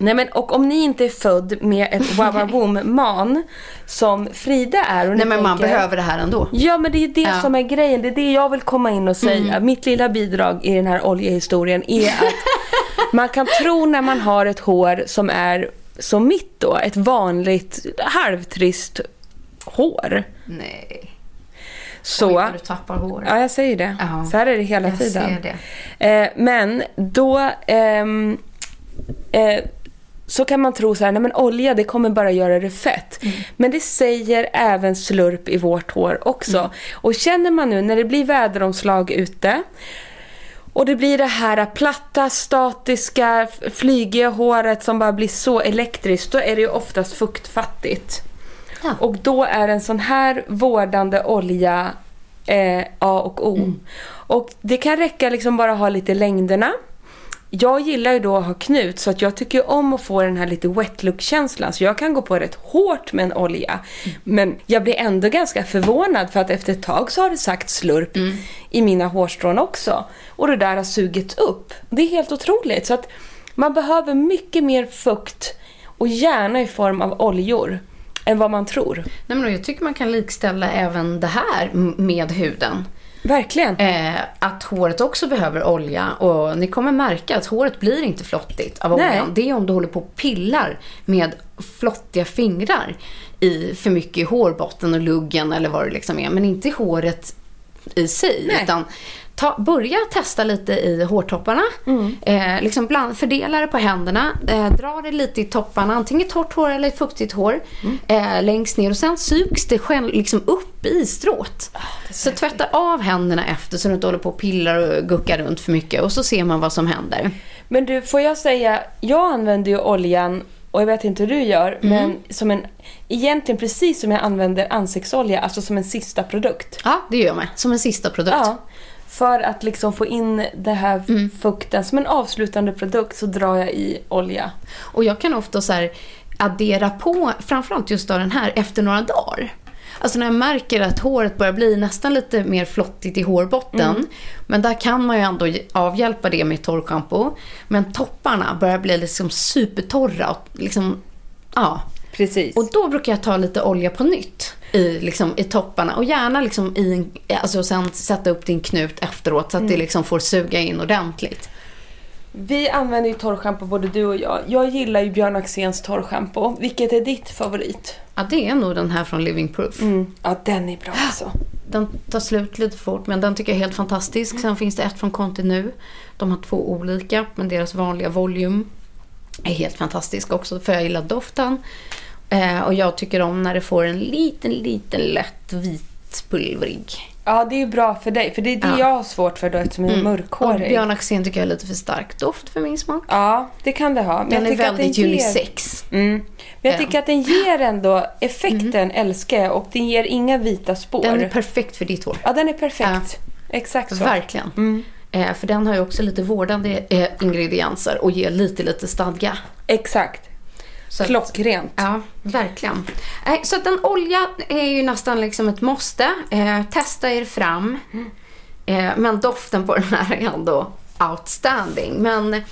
Nej men och om ni inte är född med ett [laughs] wawaboom-man som Frida är och Nej men man tänker, behöver det här ändå. Ja men det är det Ja. Mm. som är grejen. Det är det jag vill komma in och säga. Mitt lilla bidrag i den här oljehistorien är att [laughs] man kan tro när man har ett hår som är som mitt då, ett vanligt halvtrist hår. Nej. Så, Oj, du tappar hår. ja jag säger det. Ja. Så här är det hela Jag tiden. ser det. Eh, men då ehm, eh, så kan man tro så här, nej men olja det kommer bara göra det fett. Mm. Men det säger även slurp i vårt hår också. Mm. Och känner man nu när det blir väderomslag ute och det blir det här platta, statiska, flygiga håret som bara blir så elektriskt. Då är det ju oftast fuktfattigt. Ja. Och då är en sån här vårdande olja eh, A och O. Mm. Och det kan räcka liksom bara ha lite längderna. Jag gillar ju då att ha knut så att jag tycker om att få den här lite wet look-känslan. Så jag kan gå på rätt hårt med en olja. Men jag blir ändå ganska förvånad för att efter ett tag så har det sagt slurp i mina hårstrån också. Och det där har sugits upp. Det är helt otroligt. Så att man behöver mycket mer fukt och gärna i form av oljor än vad man tror. Nej, men jag tycker man kan likställa även det här med huden. Verkligen. Eh, att håret också behöver olja och ni kommer märka att håret blir inte flottigt av Nej. oljan. Det är om du håller på och pillar med flottiga fingrar i för mycket i hårbotten och luggen eller vad det liksom är. Men inte i håret i sig. Nej. Utan ta, börja testa lite i hårtopparna. Mm. Eh, liksom bland, fördela det på händerna. Eh, dra det lite i topparna. Antingen torrt hår eller fuktigt hår. Mm. Eh, längst ner. Och sen sugs det själv liksom upp i strået. Ah, så tvätta av händerna efter så du inte håller på och pillar och guckar runt för mycket. Och så ser man vad som händer. Men du, får jag säga, jag använder ju oljan och jag vet inte hur du gör, Mm. men som en, egentligen precis som jag använder ansiktsolja, alltså som en sista produkt. Ja, det gör jag med. Som en sista produkt. Ja. För att liksom få in det här Mm. fukten, som en avslutande produkt så drar jag i olja. Och jag kan ofta så här addera på, framförallt just av den här, efter några dagar. Alltså när jag märker att håret börjar bli nästan lite mer flottigt i hårbotten. Men där kan man ju ändå avhjälpa det med torrschampo. Men topparna börjar bli liksom supertorra. Och liksom, ja. Precis. Och då brukar jag ta lite olja på nytt i, liksom, i topparna. Och gärna liksom i en, alltså sen sätta upp din knut efteråt så att det liksom får suga in ordentligt. Vi använder ju torrschampo både du och jag. Jag gillar ju Björn Axéns torrschampo. Vilket är ditt favorit? Ja, det är nog den här från Living Proof. Ja, den är bra alltså. Den tar slut lite fort men den tycker jag är helt fantastisk. Sen finns det ett från Continu. De har två olika men deras vanliga volym är helt fantastisk också för jag gillar doften. Eh, och jag tycker om när det får en liten, liten lätt vit pulvrig. Ja, det är bra för dig. För det är det Ja. jag har svårt för då eftersom jag är Och mörkhårig. Björn Axén tycker jag är lite för stark doft för min smak. Ja, det kan det ha. Men Den är väldigt ger... unisex. Mm. Men jag Ja. tycker att den ger ändå effekten, älskar jag. Och den ger inga vita spår. Den är perfekt för ditt hår. ja, den är perfekt. Exakt så. Verkligen. Eh, för den har ju också lite vårdande eh, ingredienser och ger lite, lite stadga. Exakt. Så att- Klockrent. Ja, verkligen. Eh, Så att en olja är ju nästan liksom ett måste. Eh, testa er fram. Eh, men doften på den här är ändå outstanding. Men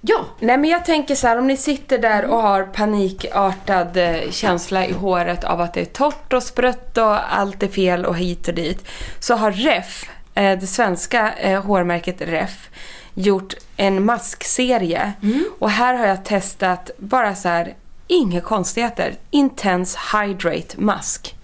ja, Nej men jag tänker så här, om ni sitter där och har panikartad känsla i håret av att det är torrt och sprött och allt är fel och hit och dit. Så har REF, det svenska hårmärket REF, gjort en maskserie. Och här har jag testat bara så här, inga konstigheter. Intense Hydrate Mask.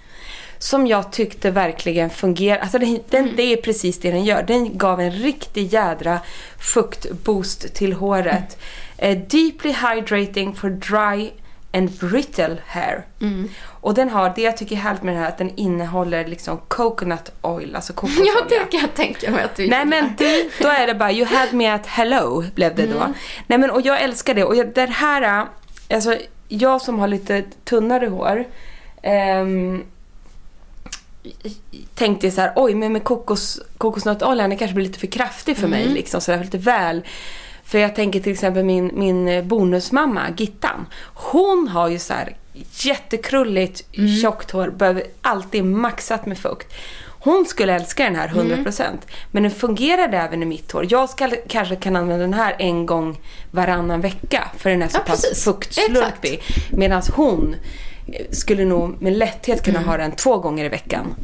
Som jag tyckte verkligen fungerar. Alltså den, den, det är precis det den gör. Den gav en riktig jädra fuktboost till håret. Eh, deeply hydrating for dry and brittle hair. Och den har, det jag tycker är härligt med den här, att den innehåller liksom coconut oil, alltså [laughs] kokosolja. jag tycker jag tänker mig att du Nej men du, då är det bara you had me at hello blev det då. Nej men och jag älskar det och jag, det här, alltså jag som har lite tunnare hår ehm, tänkte så här, oj men med kokos, kokosnötoljan det kanske blir lite för kraftig för mig liksom så där, lite väl. För jag tänker till exempel min, min bonusmamma Gittan. Hon har ju så här jättekrulligt tjockt hår, behöver alltid maxat med fukt. Hon skulle älska den här 100%. Men den fungerade även i mitt hår. Jag ska, kanske kan använda den här en gång varannan vecka. För den är så Ja, pass precis. fuktslurpig. Medan hon skulle nog med lätthet kunna Mm. ha den två gånger i veckan.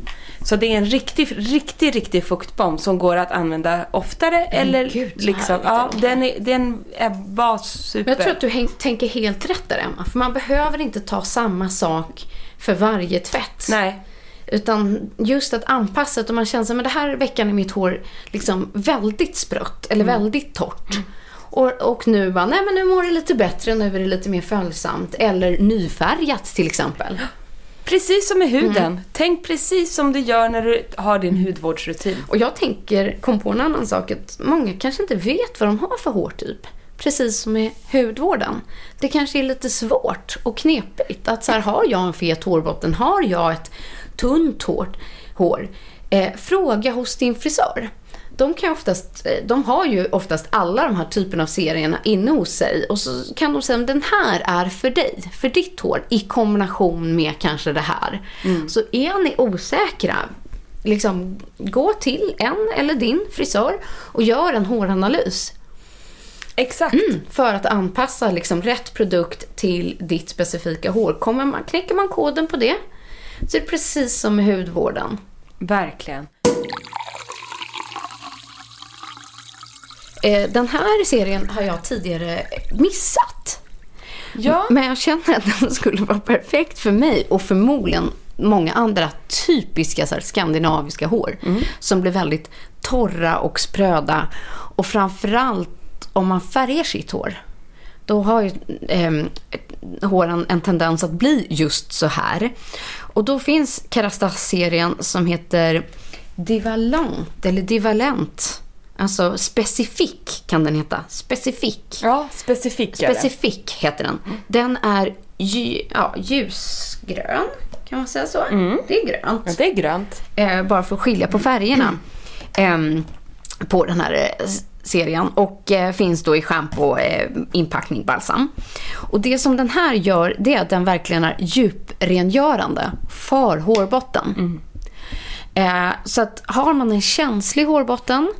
Så det är en riktig, riktig, riktig fuktbomb som går att använda oftare. eller gud, liksom, ja, den är, den är bara super. Men jag tror att du häng, tänker helt rätt där Emma. För man behöver inte ta samma sak för varje tvätt. Nej. Utan just att anpassa det. Om man känner att det här veckan är mitt hår liksom väldigt sprött eller Mm. väldigt torrt. Och, och nu bara, nej men nu mår det lite bättre, nu är det lite mer följsamt. Eller nyfärgat till exempel. Precis som med huden. Mm. Tänk precis som du gör när du har din hudvårdsrutin. Och jag tänker, kom på en annan sak, att många kanske inte vet vad de har för hårtyp. precis som med hudvården. Det kanske är lite svårt och knepigt. Att så här, har jag en fet hårbotten? Har jag ett tunt hår? hår eh, fråga hos din frisör. De, kan oftast, eh, de har ju oftast alla de här typerna av serierna inne hos sig och så kan de säga att den här är för dig, för ditt hår i kombination med kanske det här. Så är ni osäkra, liksom, gå till en eller din frisör och gör en håranalys. Exakt. Mm, för att anpassa liksom rätt produkt till ditt specifika hår. Kommer man, knäcker man koden på det så är det precis som med hudvården. Verkligen. Eh, den här serien har jag tidigare missat. Ja. Men jag känner att den skulle vara perfekt för mig och förmodligen många andra typiska så här, skandinaviska hår. Som blir väldigt torra och spröda. Och framförallt om man färgar sitt hår. Då har ju eh, håren en tendens att bli just så här. Och då finns Kerastase-serien som heter Divalant eller Divalent. Alltså specifik kan den heta. Specifik. Ja, specifikare. Specifik heter den. Den är lju, ja, ljusgrön, kan man säga så? Det är grönt. Ja, det är grönt. Eh, bara för att skilja på färgerna ehm, på den här eh, serien. Och eh, finns då i schampo, eh, inpackning, balsam. Och det som den här gör, det är att den verkligen är djuprengörande för hårbotten. Eh, så att har man en känslig hårbotten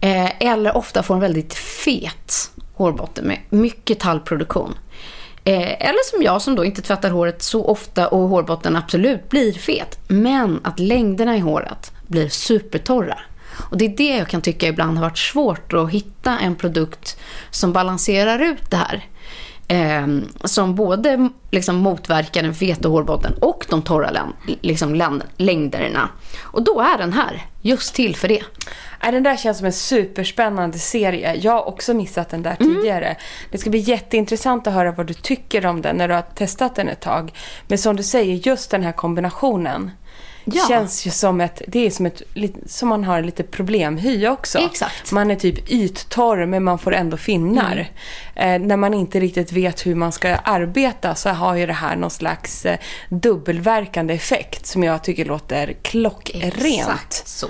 eh, eller ofta får en väldigt fet hårbotten med mycket tallproduktion. Eh, eller som jag som då inte tvättar håret så ofta och hårbotten absolut blir fet. Men att längderna i håret blir supertorra. Och det är det jag kan tycka ibland har varit svårt att hitta en produkt som balanserar ut det här. Eh, som både liksom motverkar den feta hårbotten och de torra län, liksom län, längderna. Och då är den här just till för det. Nej, den där känns som en superspännande serie. Jag har också missat den där tidigare. Det ska bli jätteintressant att höra vad du tycker om den när du har testat den ett tag. Men som du säger, just den här kombinationen. Ja. Känns ju som ett, det är som ett, som man har lite problemhy också. Exakt. Man är typ yttorr men man får ändå finnar. Eh, när man inte riktigt vet hur man ska arbeta så har ju det här någon slags eh, dubbelverkande effekt som jag tycker låter klockrent. Exakt så.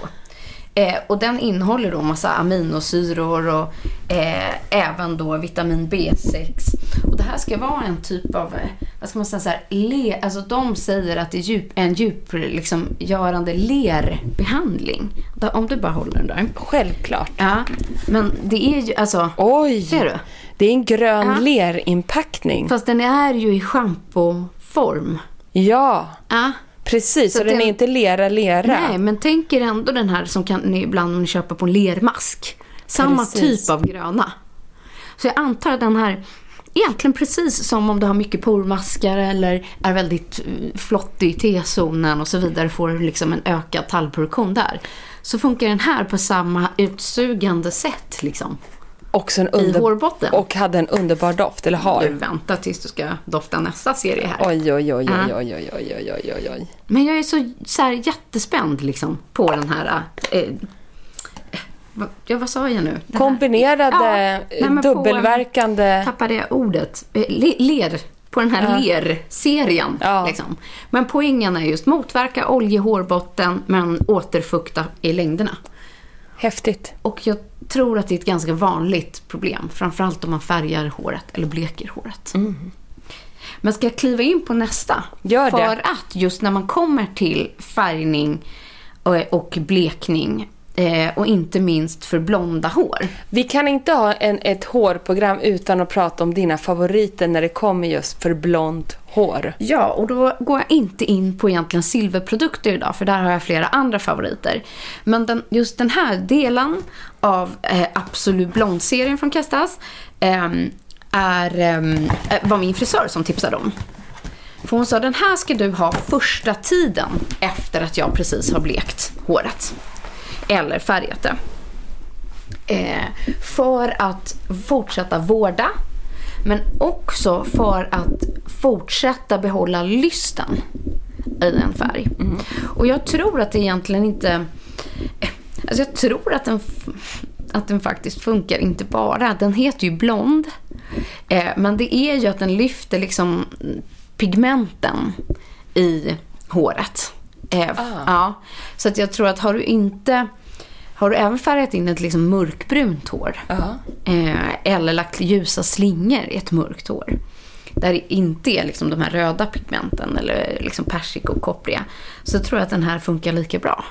Eh, och den innehåller då massa aminosyror och eh, även då vitamin B6. Och det här ska vara en typ av, eh, vad ska man säga, så här, le, alltså de säger att det är djup, en djup, liksom, görande lerbehandling. Om du bara håller den där. Självklart. Ja, men det är ju, alltså, Oj! ser du? Det är en grön Ja. lerinpackning. Fast den är ju i schampoform. Ja, Ja. Precis. Så Så den den- är inte lera, lera. Nej, men tänk er ändå den här som kan ni ibland köper på en lermask. Samma Precis. typ av gröna. Så jag antar att den här, egentligen precis som om du har mycket pormaskar eller är väldigt eh, flottig i T-zonen och så vidare, får liksom en ökad tallproduktion där. Så funkar den här på samma utsugande sätt liksom. Också en I under... hårbotten. Och hade en underbar doft, eller Du har. väntar tills du ska dofta nästa serie här. Oj, oj, oj, Ja. oj, oj, oj, oj, oj, oj, oj, oj. Men jag är så, så här, jättespänd liksom på den här... Eh, vad- ja, vad sa jag nu? Den Kombinerade, Ja, nej, men på- dubbelverkande... tappade jag ordet. Eh, Le, ler. På den här ler-serien. Ja. Liksom. Men poängen är just motverka oljehårbotten men återfukta i längderna. Häftigt. Och jag tror att det är ett ganska vanligt problem. Framförallt om man färgar håret eller bleker håret. Men ska jag kliva in på nästa? Gör det. För att just när man kommer till färgning och, och blekning eh, och inte minst för blonda hår. Vi kan inte ha en, ett hårprogram utan att prata om dina favoriter när det kommer just för blont hår. Ja, och då går jag inte in på egentligen silverprodukter idag, för där har jag flera andra favoriter. Men den, just den här delen av eh, Absolut Blond-serien från Kastas ehm, är, ehm, eh, var min frisör som tipsade om. För hon sa, den här ska du ha första tiden efter att jag precis har blekt håret. Eller det. Eh, för att fortsätta vårda. Men också för att fortsätta behålla lysten i en färg. Och jag tror att det egentligen inte... Alltså jag tror att en... f- att den faktiskt funkar. Inte bara, den heter ju blond. Eh, men det är ju att den lyfter liksom pigmenten i håret. Eh, ja, så att jag tror att har du inte... Har du även färgat in ett liksom mörkbrunt hår Ja. eh, eller lagt ljusa slingor i ett mörkt hår där det inte är liksom de här röda pigmenten eller liksom persika och koppriga så tror jag att den här funkar lika bra.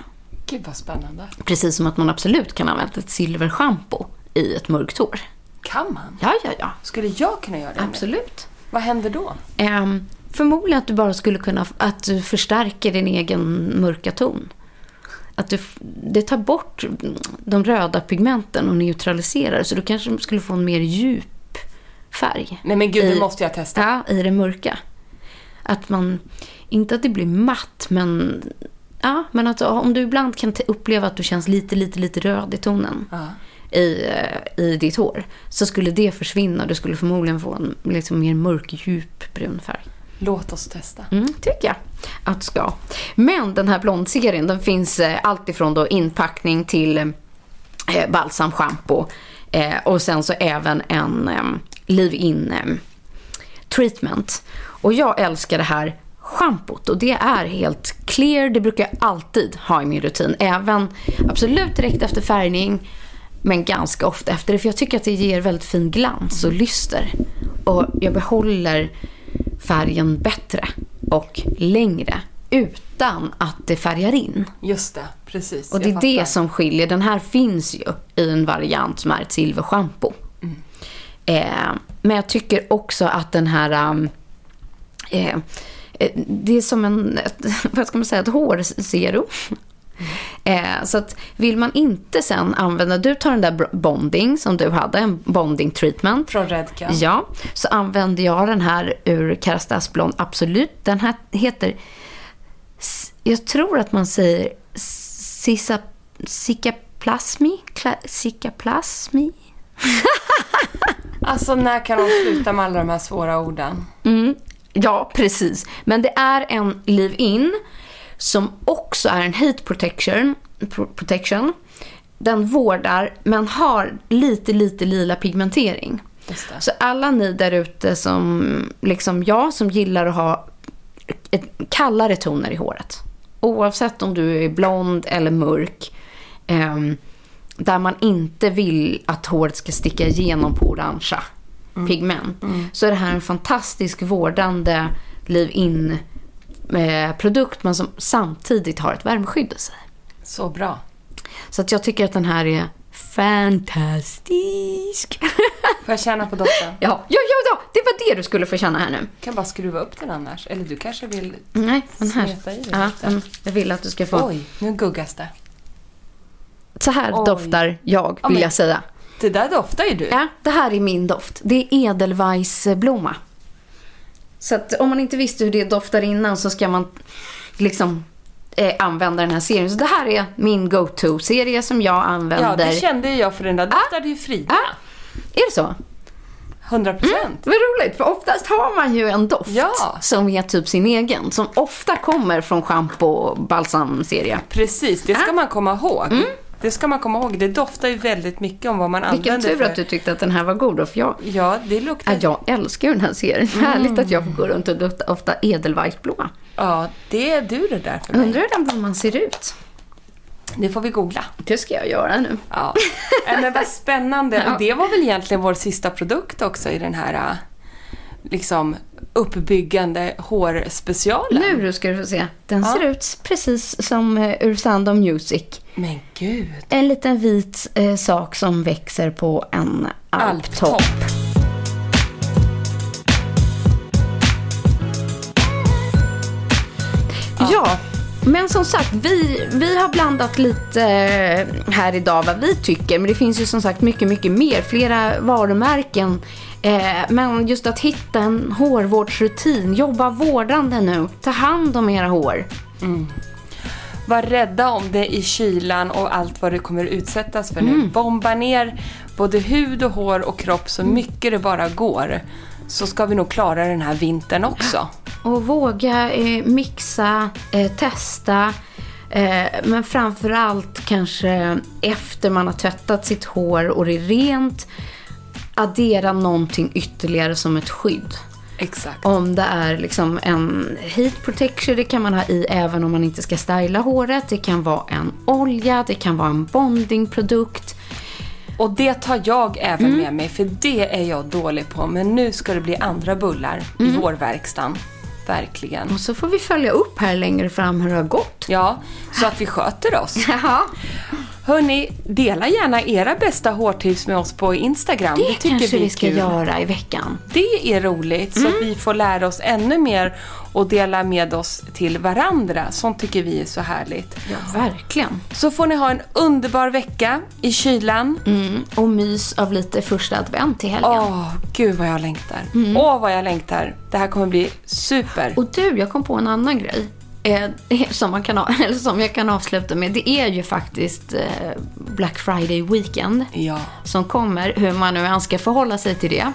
Gud vad spännande. Precis som att man absolut kan använda ett silverschampo i ett mörkt hår. Kan man? Ja, ja, ja. Skulle jag kunna göra det? nu? Absolut. Vad händer då? Ehm, förmodligen att du bara skulle kunna, att du förstärker din egen mörka ton. Att du, det tar bort de röda pigmenten och neutraliserar så du kanske skulle få en mer djup färg. Nej men gud, I- det måste jag testa. Ja, i det mörka. Att man, inte att det blir matt, men, ja, men att om du ibland kan uppleva att du känns lite, lite, lite röd i tonen i, eh, i ditt hår, så skulle det försvinna. Du skulle förmodligen få en liksom, mer mörk, djup brun färg. Låt oss testa. Mm, tycker jag att ska. Men den här blondserien, den finns eh, alltifrån då inpackning till eh, eh balsamschampo. Eh, och sen så även en eh, leave-in eh, treatment. Och jag älskar det här schampot och det är helt clear. Det brukar jag alltid ha i min rutin. Även absolut direkt efter färgning. Men ganska ofta efter det. För jag tycker att det ger väldigt fin glans och lyster. Och jag behåller färgen bättre och längre. Utan att det färgar in. Just det, precis. Och det är det som skiljer. Den här finns ju i en variant som är ett silverschampo. Eh, men jag tycker också att den här... um, Eh, eh, det är som en, [laughs] vad ska man säga, ett hårserum. Eh, så att vill man inte sen använda, du tar den där bonding som du hade, en bonding treatment. Från Redken. Ja, så använder jag den här ur Kerastas Blond Absolut. Den här heter, jag tror att man säger Sisa, Sikaplasmi? Kla- Sikaplasmi? [laughs] Alltså när kan de sluta med alla de här svåra orden? Mm, ja, precis. Men det är en leave-in som också är en heat protection. pro- protection. Den vårdar, men har lite, lite lila pigmentering. Så alla ni där ute som, liksom jag, som gillar att ha ett kallare toner i håret. Oavsett om du är blond eller mörk. ehm, där man inte vill att håret ska sticka igenom på orangea pigment. Så är det här en fantastisk vårdande leave-in eh, produkt men som samtidigt har ett värmeskydd i sig. Så bra. Så att jag tycker att den här är fantastisk. Får jag känna på doften? ja, ja, ja, ja, det var det du skulle få känna här nu. kan bara skruva upp den annars. Eller du kanske vill... Nej, men här. Smeta i det Ja, lite. jag vill att du ska få. Oj, nu guggas det. Så här Oj. doftar jag, vill men- jag säga. Det där doftar ju du. Ja, det här är min doft. Det är edelweissblomma. Så att om man inte visste hur det doftar innan så ska man liksom eh, använda den här serien. Så det här är min go-to-serie som jag Ja, använder. det kände jag för den där doftade ju Frida. Ah, är det så? 100 procent. Vad roligt, för oftast har man ju en doft Ja. som är typ sin egen. Som ofta kommer från schampo och balsamserie. Precis, det ska Ah. man komma ihåg. Det ska man komma ihåg. Det doftar ju väldigt mycket om vad man Vilken använder tur för. att du tyckte att den här var god då, för jag, Ja, det luktar... ja, jag älskar ju den här serien. Härligt att jag får gå runt och dofta ofta edelweissblomma. Ja, det är du det där för mig. Undrar hur den blomman ser ut? Det får vi googla. Det ska jag göra nu. Ja. Men vad spännande. [laughs] Och det var väl egentligen vår sista produkt också i den här liksom uppbyggande hårspecialen. Nu ska du få se. Den Ja. ser ut precis som eh, ur Sound of Music. Men gud. En liten vit eh, sak som växer på en alptopp. Alptopp. Ja, men som sagt, vi, vi har blandat lite eh, här idag vad vi tycker. Men det finns ju som sagt mycket, mycket mer. Flera varumärken. Eh, men just att hitta en hårvårdsrutin. Jobba vårdande nu. Ta hand om era hår. Var rädda om det i kylan och allt vad det kommer utsättas för nu. Bomba ner både hud och hår och kropp så mycket det bara går. Så ska vi nog klara den här vintern också. Och våga eh, mixa, eh, testa. Eh, men framför allt kanske efter man har tvättat sitt hår och det är rent, addera någonting ytterligare som ett skydd. Exakt. Om det är liksom en heat protection, det kan man ha i även om man inte ska styla håret. Det kan vara en olja, det kan vara en bondingprodukt. Och det tar jag även Mm. med mig, för det är jag dålig på. Men nu ska det bli andra bullar Mm. i hårverkstan. Verkligen. Och så får vi följa upp här längre fram hur det har gått. Ja, så att vi sköter oss. [laughs] Ja, Hörni, dela gärna era bästa hårtips med oss på Instagram. det, tycker kanske vi vi ska kul. göra i veckan. Det är roligt, så Mm. att vi får lära oss ännu mer och dela med oss till varandra. Sånt tycker vi är så härligt. Ja, verkligen. Så får ni ha en underbar vecka i kylan. Mm. Och mys av lite första advent till helgen. Åh, gud vad jag längtar. Åh, vad jag längtar. Det här kommer bli super. Mm. Och du, jag kom på en annan grej. Eh, [laughs] som, man kan, [laughs] eller som jag kan avsluta med. Det är ju faktiskt eh, Black Friday weekend Ja. som kommer. Hur man nu än ska förhålla sig till det.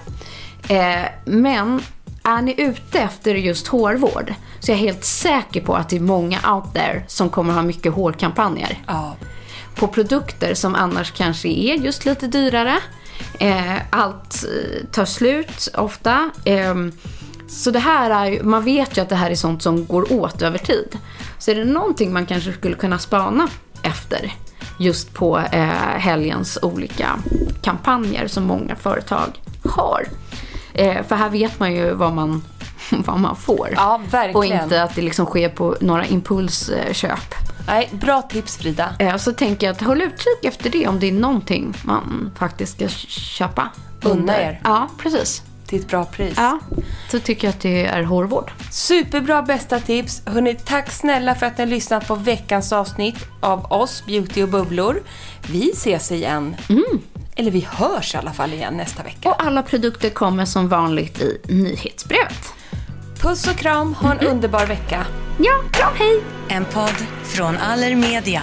Eh, men är ni ute efter just hårvård så är jag helt säker på att det är många out there som kommer ha mycket hårkampanjer Ja. på produkter som annars kanske är just lite dyrare. Allt tar slut ofta. Så det här är man vet ju att det här är sånt som går åt över tid. Så är det någonting man kanske skulle kunna spana efter just på eh, helgens olika kampanjer som många företag har. Eh, för här vet man ju vad man, [laughs] vad man får. Ja, verkligen. Och inte att det liksom sker på några impulsköp. Nej, bra tips Frida. Eh, Så tänker jag att håll utkik efter det om det är någonting man faktiskt ska köpa. Unna er. Ja, precis. Till ett bra pris. Ja, så tycker jag att det är hårvård. Superbra bästa tips. Hörrni, tack snälla för att ni har lyssnat på veckans avsnitt av oss, Beauty och bubblor. Vi ses igen. Eller vi hörs i alla fall igen nästa vecka. Och alla produkter kommer som vanligt i nyhetsbrevet. Puss och kram, ha en underbar vecka. Ja, kram, hej! En podd från Allermedia.